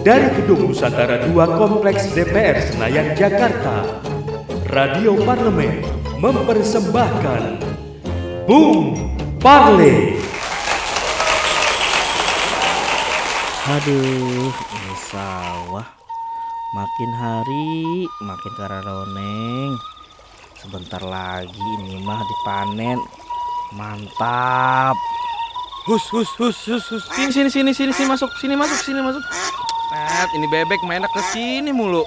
dari Gedung Nusantara 2 Kompleks DPR Senayan, Jakarta, Radio Parlemen mempersembahkan Bung Parle. Aduh, ini sawah makin hari makin kararoneng. Sebentar lagi ini mah dipanen. Mantap. Hus, hus, hus, hus, hus. Sini, sini, sini, sini, sini masuk, sini masuk, sini masuk. Net, ini bebek main ke sini mulu.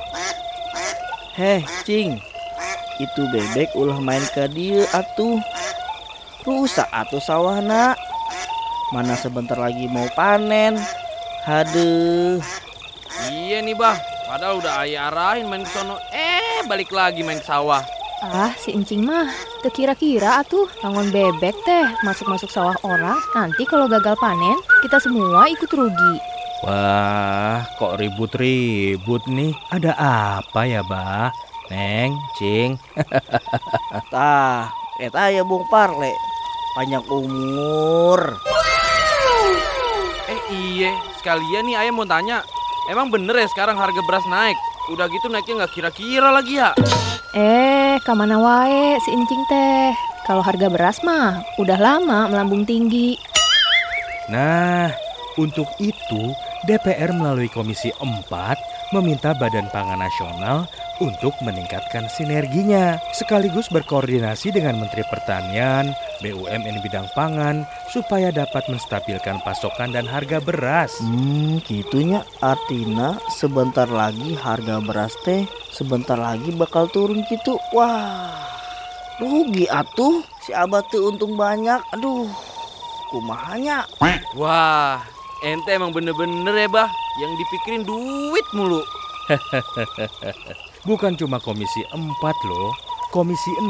Heh, cing. Itu bebek ulah main ke dia atuh. Rusak atuh sawah nak. Mana sebentar lagi mau panen. Haduh. Iya nih, Bah. Padahal udah ayah arahin main ke sono. Eh, balik lagi main ke sawah. Ah, si encing mah kira-kira atuh bangun bebek teh masuk-masuk sawah orang. Nanti kalau gagal panen, kita semua ikut rugi. Wah, kok ribut-ribut nih? Ada apa ya, Bah? Neng, Cing. Tah, eta ya Bung Parle. Panjang umur. Eh, iya. Sekalian nih ayah mau tanya. Emang bener ya sekarang harga beras naik? Udah gitu naiknya nggak kira-kira lagi ya? Eh, kamana wae si encing teh. Kalau harga beras mah udah lama melambung tinggi. Nah, untuk itu DPR melalui Komisi 4 meminta Badan Pangan Nasional untuk meningkatkan sinerginya sekaligus berkoordinasi dengan Menteri Pertanian, BUMN bidang pangan supaya dapat menstabilkan pasokan dan harga beras. Hmm, gitunya artinya sebentar lagi harga beras teh sebentar lagi bakal turun gitu. Wah, rugi atuh si abah tuh untung banyak. Aduh, kumahanya. Wah, ente emang bener-bener ya, Bah. Yang dipikirin duit mulu. Bukan cuma Komisi 4 loh. Komisi 6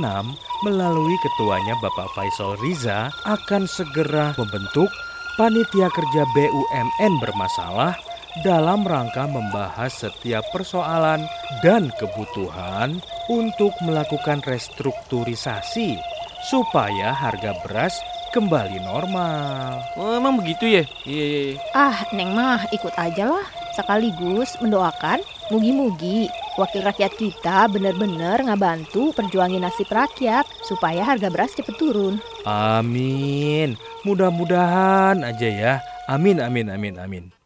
melalui ketuanya Bapak Faisal Riza akan segera membentuk panitia kerja BUMN bermasalah dalam rangka membahas setiap persoalan dan kebutuhan untuk melakukan restrukturisasi supaya harga beras kembali normal. Oh, emang begitu ya? Iya, iya, iya. Ah, Neng mah ikut aja lah. Sekaligus mendoakan mugi-mugi wakil rakyat kita bener-bener ngabantu perjuangin nasib rakyat supaya harga beras cepet turun. Amin. Mudah-mudahan aja ya. Amin, amin, amin, amin.